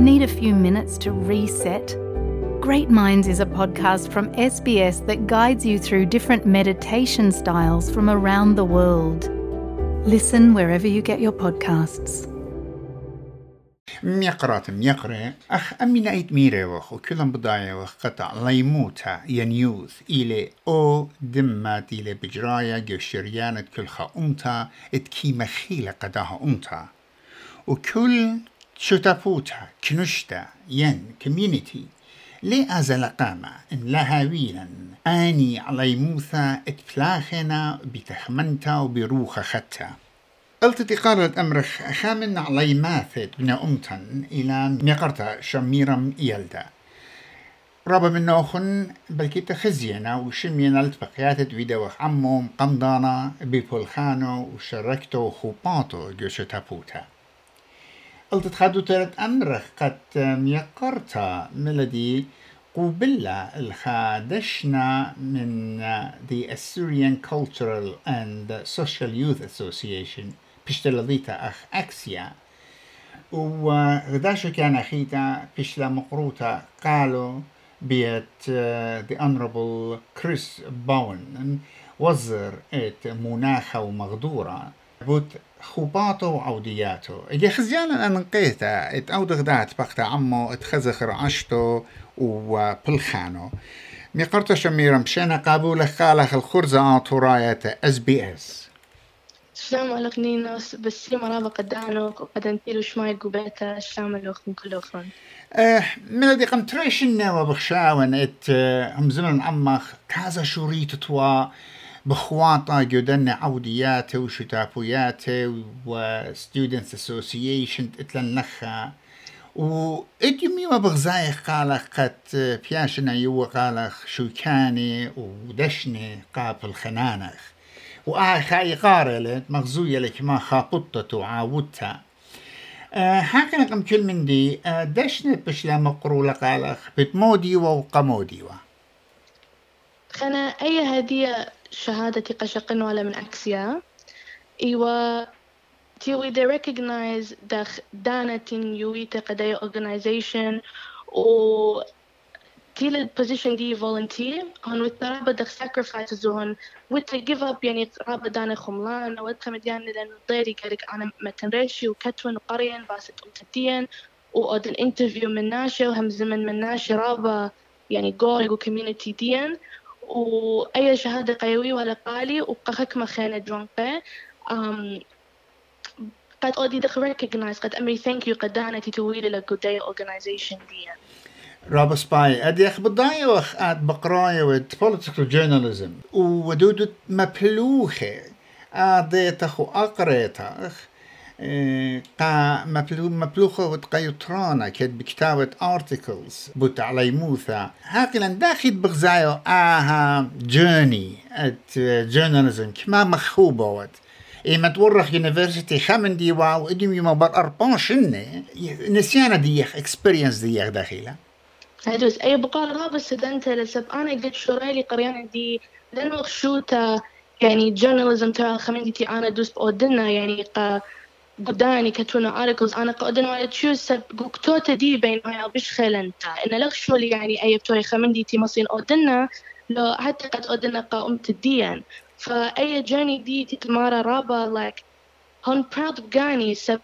Need a few minutes to reset? Great Minds is a podcast from SBS that guides you through different meditation styles from around the world. Listen wherever you get your podcasts. ميقرات ميقرة أخ أمي نايت ميري وخ وكلهم بضايا وخ قطع ليموتا ينيوث إلي أو دمات إلي بجرايا جو شريانة كل خا أمتا اتكي مخيلة قداها أمتا وكل شتابوتا كنشتا ين كوميونيتي لي أزل قامة إن لها ويلا آني على موثا اتبلاخنا بتخمنتا وبروخ ختا قلت قارة أمرخ خامن علي ماثت بن أمتن إلى ميقرتا شميرم يلدا رابا من نوخن بلكي تخزينا وشمينا التبقيات فيديو عمو قمضانا بيبولخانو وشركتو خوباتو جوشو قلت تخدو تلت أمرخ قد ميقرتا ملدي قوبلة الخادشنا من the Assyrian Cultural and Social Youth Association. بشتلضيتا أخ أكسيا. وغداشو كان أخيتا بشلا مقروتا قالوا بيت the Honorable Chris Bowen وزر إت مناخة ومغدورة. بوت خوباته وعودياته أجي خزيانا أنا نقيتا ات أو دغدات بقتا عمو ات خزخر عشتو وبلخانو ميقرتا شميرا مشينا قابولة خالخ الخرزة آتوراية اس بي اس السلام عليكم نينوس. بس مرابا قدانوك وقدنتيلو شماي قبيتا الشام الوخن كلوخن أه ملدي قم تريشنا وبخشاون إت هم زمن عمخ كازا شوريت توا. بخواطة جدن عودياته وشتافوياته وستودنتس اسوسيشن اتلن لخا وإديمي بغزاي قال قد بياشنا يو قال شو كاني ودشني قابل خنانخ. وآي خاي قارلت مغزوية لك ما خابطت وعاودتها أه هكذا قم كل من دي دشني بشلا مقرو لقالخ بتمودي وقمودي خنا أي هدية شهادتي قشقن ولا من أكسيا إيوا تيوي they recognize دخ دانتين يويتا قدايا organization و تيل position دي volunteer هون والترابة دخ sacrifices هون ويت give up يعني رابة دانا خملان. ويت خمديان لأنه ضيري قالك أنا متنريشي وكتون وقرين باست أمتدين وأدن انترفيو من ناشي وهم زمن من ناشي رابة يعني جول وكوميونيتي ديان. وأي شهادة قيوي ولا قالي وقخك مخانة درونقة um, قد أودي دخ recognize قد أمري thank you قد دانتي تويلي لقودية organization دي رابا سباي أدي أخ بداية وأخ أد بقراية ود political journalism. ودود مبلوخة ادي تخو اقريتا أخ إيه، قا مبلو مبلوخة وتقيطرانا كد بكتابة articles بوت على موثا هاقلا داخل بغزايو آها جيرني ات journalism كما مخوبة وت إيه ما تورخ يونيفرسيتي خمن دي واو إدم يما بر أربان شنة. نسيانة ديخ اكسبيرينس ديخ داخلة. هدوس أي بقال رابع سدنت لسب. أنا قد شوريلي قريانا دي لأنه خشوتا يعني journalism ترى خمن دي أنا دوس بأودنا يعني قا قداني كتونا articles. أنا قادن ولا تشوز سب قوكتوتا دي بين هاي بش خيلنتا إن لغشو لي يعني أي بتوي خمن دي تي مصين أودنا؟ لو حتى قد أودنا قا أمت الديان فأي جاني دي تتمارا رابا like هون proud بقاني سب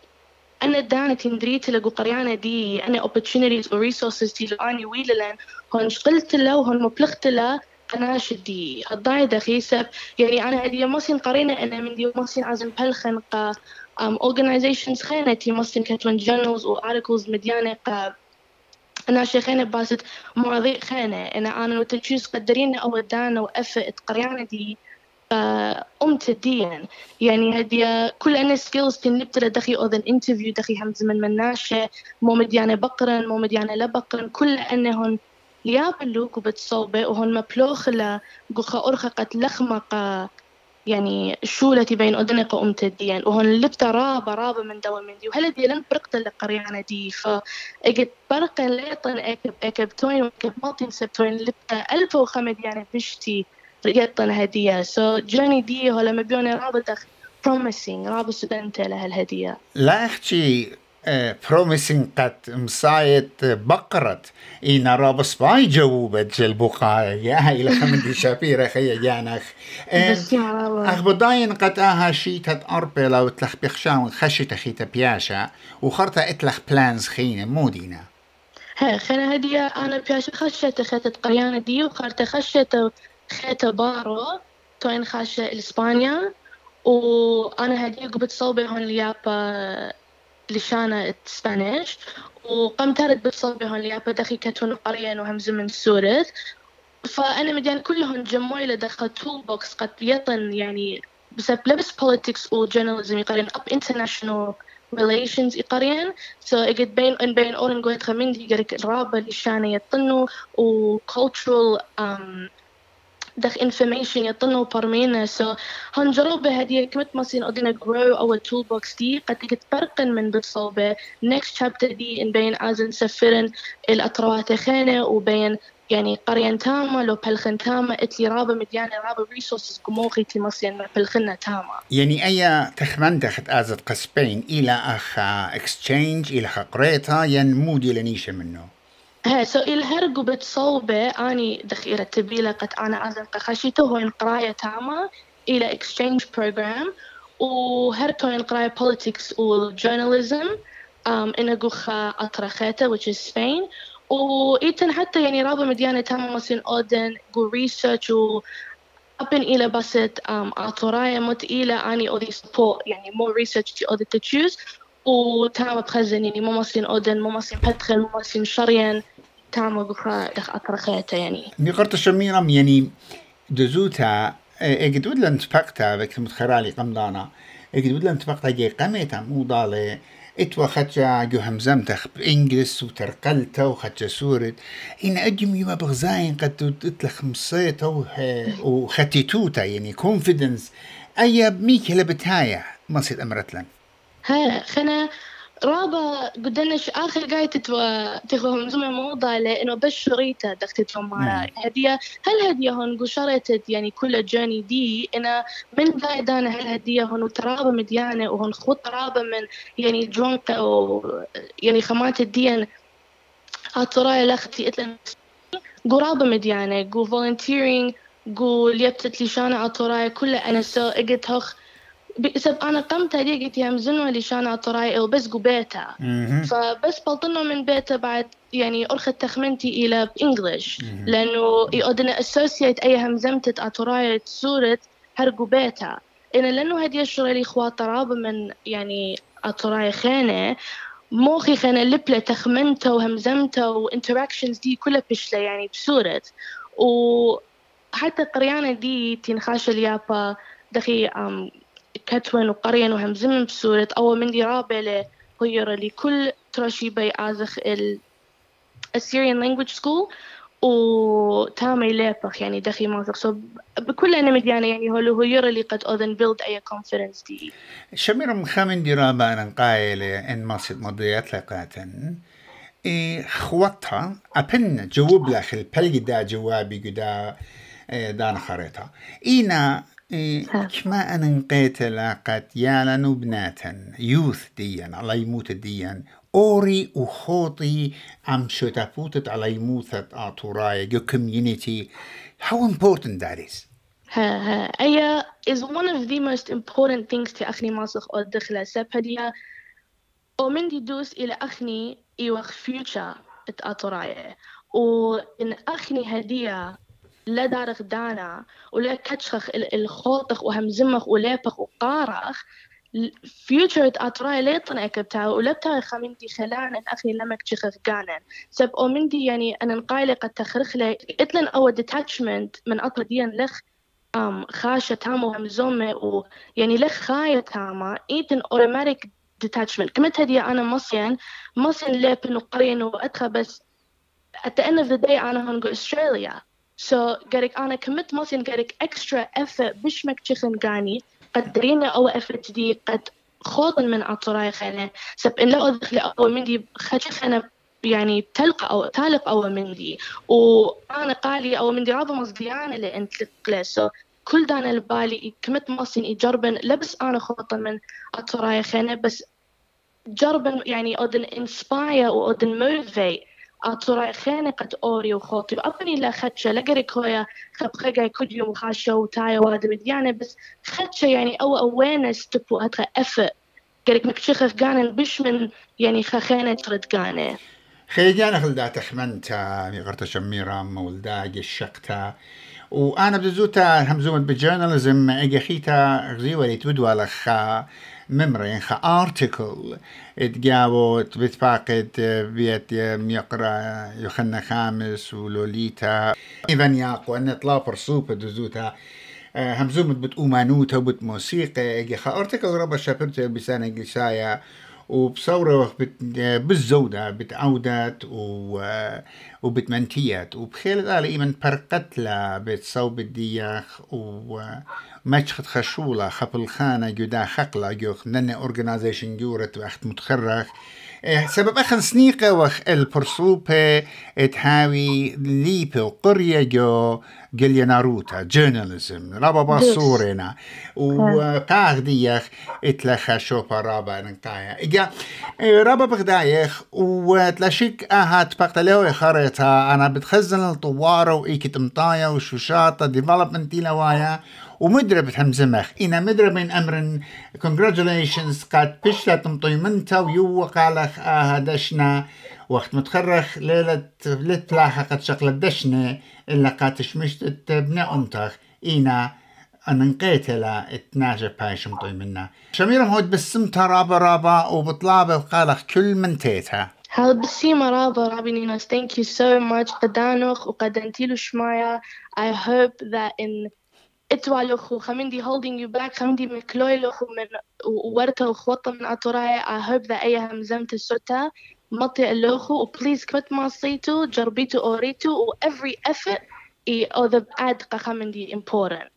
أنا دانت ندريت لقو قريانة دي. أنا opportunities و resources دي لاني ويللن هون شقلت له وهون مبلغت له قناش دي. الضاي دخي سب. يعني أنا هدي مصين قرينة أنا من دي مصين عزم بهالخن قا um, organizations خينة تي مصين كتون journals و articles مديانة قا أنا شيخينة باست مواضيع خينة أنا أنا وتنشيز قدرين أو دانا وأفت قريانة دي أمت الدين يعني هدي كل أنا سكيلز تنبتل دخي أذن انترفيو دخي هم زمن مناشة مو مديانة بقرن مو مديانة لا بقرن. كل أنهن ليابلوك وبتصوبة وهن مبلوخ لا أرخا قد لخمقة. يعني شولتي بين أذنك أمت الدين وهن لبتا رابا رابا من دوا من دي وهلا دي لن برقت لقريانا دي فأجد برقا ليطن أكب أكب توين وأكب مالتين سبتوين لبتا ألف وخمد يعني بشتي رقطنا هدية. سو جوني دي هو لما بيوني رابط promising رابط سودنت لها الهدية. لا احكي بروميسين قد مصايت بقرت إن رابس باي جووبت البقايا يا إلى خمد شابيرة خي جانخ أخ بداين قد آها أربي لو تلخ بخشاون خشت خيتا بياشا. وخرطة إتلخ بلانز خينة مودينا ها خنا هدية أنا بياشا خشت خيتة قريانة دي وخرطة خشت خيتة بارو. توين خاشة إسبانيا. وأنا هدية قبت صوبي هون اليابا. لشانة اسبانيش وقمت أرد بالصوبي هون اليابا دخي كتون قريان وهمز من سورث فأنا مديان كلهم جمعوا إلى دخل تول بوكس قد يطن يعني بسبب لبس politics وجورناليزم يقارن up international relations يقارن. So اجد بين ان بين اورن قويت خمندي قريك الرابة اللي شانة يطنوا و cultural um, دخ information يطنوا برمينا so هون جربة هدية كمت مصين. أدينا grow أو tool box دي قد تتفرقن من بالصوبة next chapter دي إن بين أزن سفرن الأطروات خانة وبين يعني قرية تامة لو بلخن تامة إتلي رابا مديانة رابا ريسورسز قموخي تي مصين. بلخنة تامة يعني أي تخمن دخت آزت قسبين إلى أخ إلى أخ قريتا ين مودي لنيشة منه. ها سو الهرقو بتصوبة أني دخيرة تبيلة قد أنا أزن قخشيته هو قراية تامة إلى exchange program وهرتو قراية politics وjournalism um, إن قوخا أطرخيته which is Spain. وإيتن حتى يعني رابع مديانة تامة مصين أودن قو research و أبن إلى بسط um, أطرايا مت إلى أني أودي support يعني more research تي أودي تشوز وتامة بخزن يعني مو مصين أودن مو مصين بدخل مو مصين شريان تامة بخا دخ أطرخيته يعني. نقرت الشميرم يعني دزوتا اجد ودلن تفقتا بك متخرالي قمدانا اجد ودلن تفقتا جي قميتا مو ضالي اتوا خدشا جو همزمتخ بإنجلس وترقلتا وخدشا سورت إن أجم يما بغزاين قد تتلخ مصيتا وختيتوتا يعني كونفيدنس أي ميك لبتايا مصيد أمرتلن ها خنا رابا قدنش آخر قاية تتوا تخوهم زمي موضة لأنه بس شريطة دخ تتوا مارا هدية. هل هدية هون قشرتت يعني كل جاني دي؟ أنا من قاية دانا هل هدية هون وترابا مديانة وهون خط رابا من يعني درونك أو يعني خمات الدين أطرايا لختي إتلن قرابة مديانة قو volunteering قو ليبتت لشانة أطرايا كلها أنا سو إجت هخ بسبب أنا قمت مزنوا اللي شان عطراي أو بس قبيتا فبس بلطنا من بيتا بعد يعني أرخت تخمنتي إلى بإنجلش لأنه يقدنا أسوسيت أي همزمتة عطراي صورة هرقو بيتا إن لأنه هذه الشغلة اللي إخوات رابة من يعني عطراي خانة موخي خانة لبلة تخمنته وهمزمته وانتراكشنز دي كلها بشلة يعني بصورة. وحتى قريانة دي تنخاش اليابا دخي كتون وقرين وهمزمن بسورة أو من دي رابلة هيرا لكل ترشي بي آزخ ال Assyrian language school وتامي ليبخ يعني دخي مازق سو بكل أنا مديانة يعني هو هيرا اللي قد أذن بيلد أي كونفرنس دي. شمير مخامن دي رابا أنا قايلة إن مصد مضيات إيه خواتها أبن جواب لخ البلغ دا جوابي قدا دان خريطة. إينا كما أنا نقيت لاقت يالا وبناتا يوث ديا على يموت ديا أوري وخوطي عم شتافوتت على يموتت آتوراي جو community. How important that is. ها ها. أي is one of the most important things تي أخني ماسخ أو دخلة سبهديا أو من دي دوس إلى أخني إيوخ future ات آتوراي وإن أخني هدية لا دارخ دانا ولا كتشخخ الخوطخ وهمزمخ وليبخ وقارخ فيوتشر اتراي ليطن اكبتا ولبتا خمندي خلان أخي لمك تشخخ قانن. سب أو مندي يعني أنا نقايلة قد تخرخ لي. إتلن أو ديتاتشمنت من أطر ديان لخ آم خاشة تاما وهمزومة ويعني لخ خاية تاما إيتن اوتوماتيك ديتاتشمنت كمت هدي أنا مصين مصين ليبن وقرين وادخل بس at the end of the day أنا هنقول استراليا So قالك أنا كمت مصين قالك extra effort بش مكتشخن قاني. قدرينا أو effort دي قد خوضا من عطراي خانة سب إن لا أدخل أو مندي خشخنا يعني تلقى أو تالق أو مندي وأنا قالي أو مندي رابا مصديانة اللي أنت لقلسو كل دانا البالي كمت مصين يجربن لبس أنا خوطا من عطراي خانة بس جرب يعني أودن inspire وأودن motivate أطرع خانقة أوري وخوتي وأبني لا خدشة لقري كويا خبخيقا كل يوم خاشة وتايا وادم يعني بس خدشة يعني أو awareness تبو أتغى effort قالك مكشخف قانا بش من يعني خخانة ترد قانا خيجانا خلدا تخمنتا ميغرتا شميرا مولدا الشقتا وأنا بزوتا همزومت بجورناليزم أجي خيتا غزيوة تودوا لخا ممرين خا ارتكل اتجاوت بتفاقد بيت يقرا يوحنا خامس ولوليتا. ايفان ياقو أن طلا برسوب دزوتا همزومت بتؤمانوتا وبت موسيقى. إجي خا ارتكل ربا شابرتا بسانة جلسايا وبصورة بالزودة بتعودت وبتمنتيات. وبخيل قال إيمن برقتلا بتصوب الدياخ ومشخت خشولة خبل خانة جدا خقلة جوخ. نن اورجنايزيشن جورت وقت متخرخ. سبب أخن سنيقة وخ البرسوبة تهاوي ليبة وقرية جو قليا ناروتا جورناليزم رابا باصورنا وقاغ ديخ اتلخا شوبا رابا نقايا. إجا رابا بغدايخ وتلاشيك آهات بقتليو خريطة أنا بتخزن الطوارة وإيكت مطايا وشوشاطة ديفلوبمنت لوايا ومدرب همزمخ إنا مدرب من أمر. Congratulations. قد بشلت مطيمنتا ويو قالخ آه دشنا. وقت متخرخ ليلة لتلاحة قد شغلت دشنا. إلا قاتش مشتت ابن أمتخ إنا أنقيتلا اتناجة بايش مطيمنا شميرة هود بسمتها رابا رابا وبطلابة وقالخ كل من تيتها. هل بسيمة رابا رابي thank you so much. قدانوخ وقدنتيلو شمايا. I hope that in اتوا لخو خمندي holding you back خمندي مكلوي لخو من ورتا وخوطة من أطراي. I hope that أيها مزمت السوتا مطي اللوخو وبليز كمت ما صيتو جربيتو أوريتو و every effort إي أو ذا أدقى خمندي important.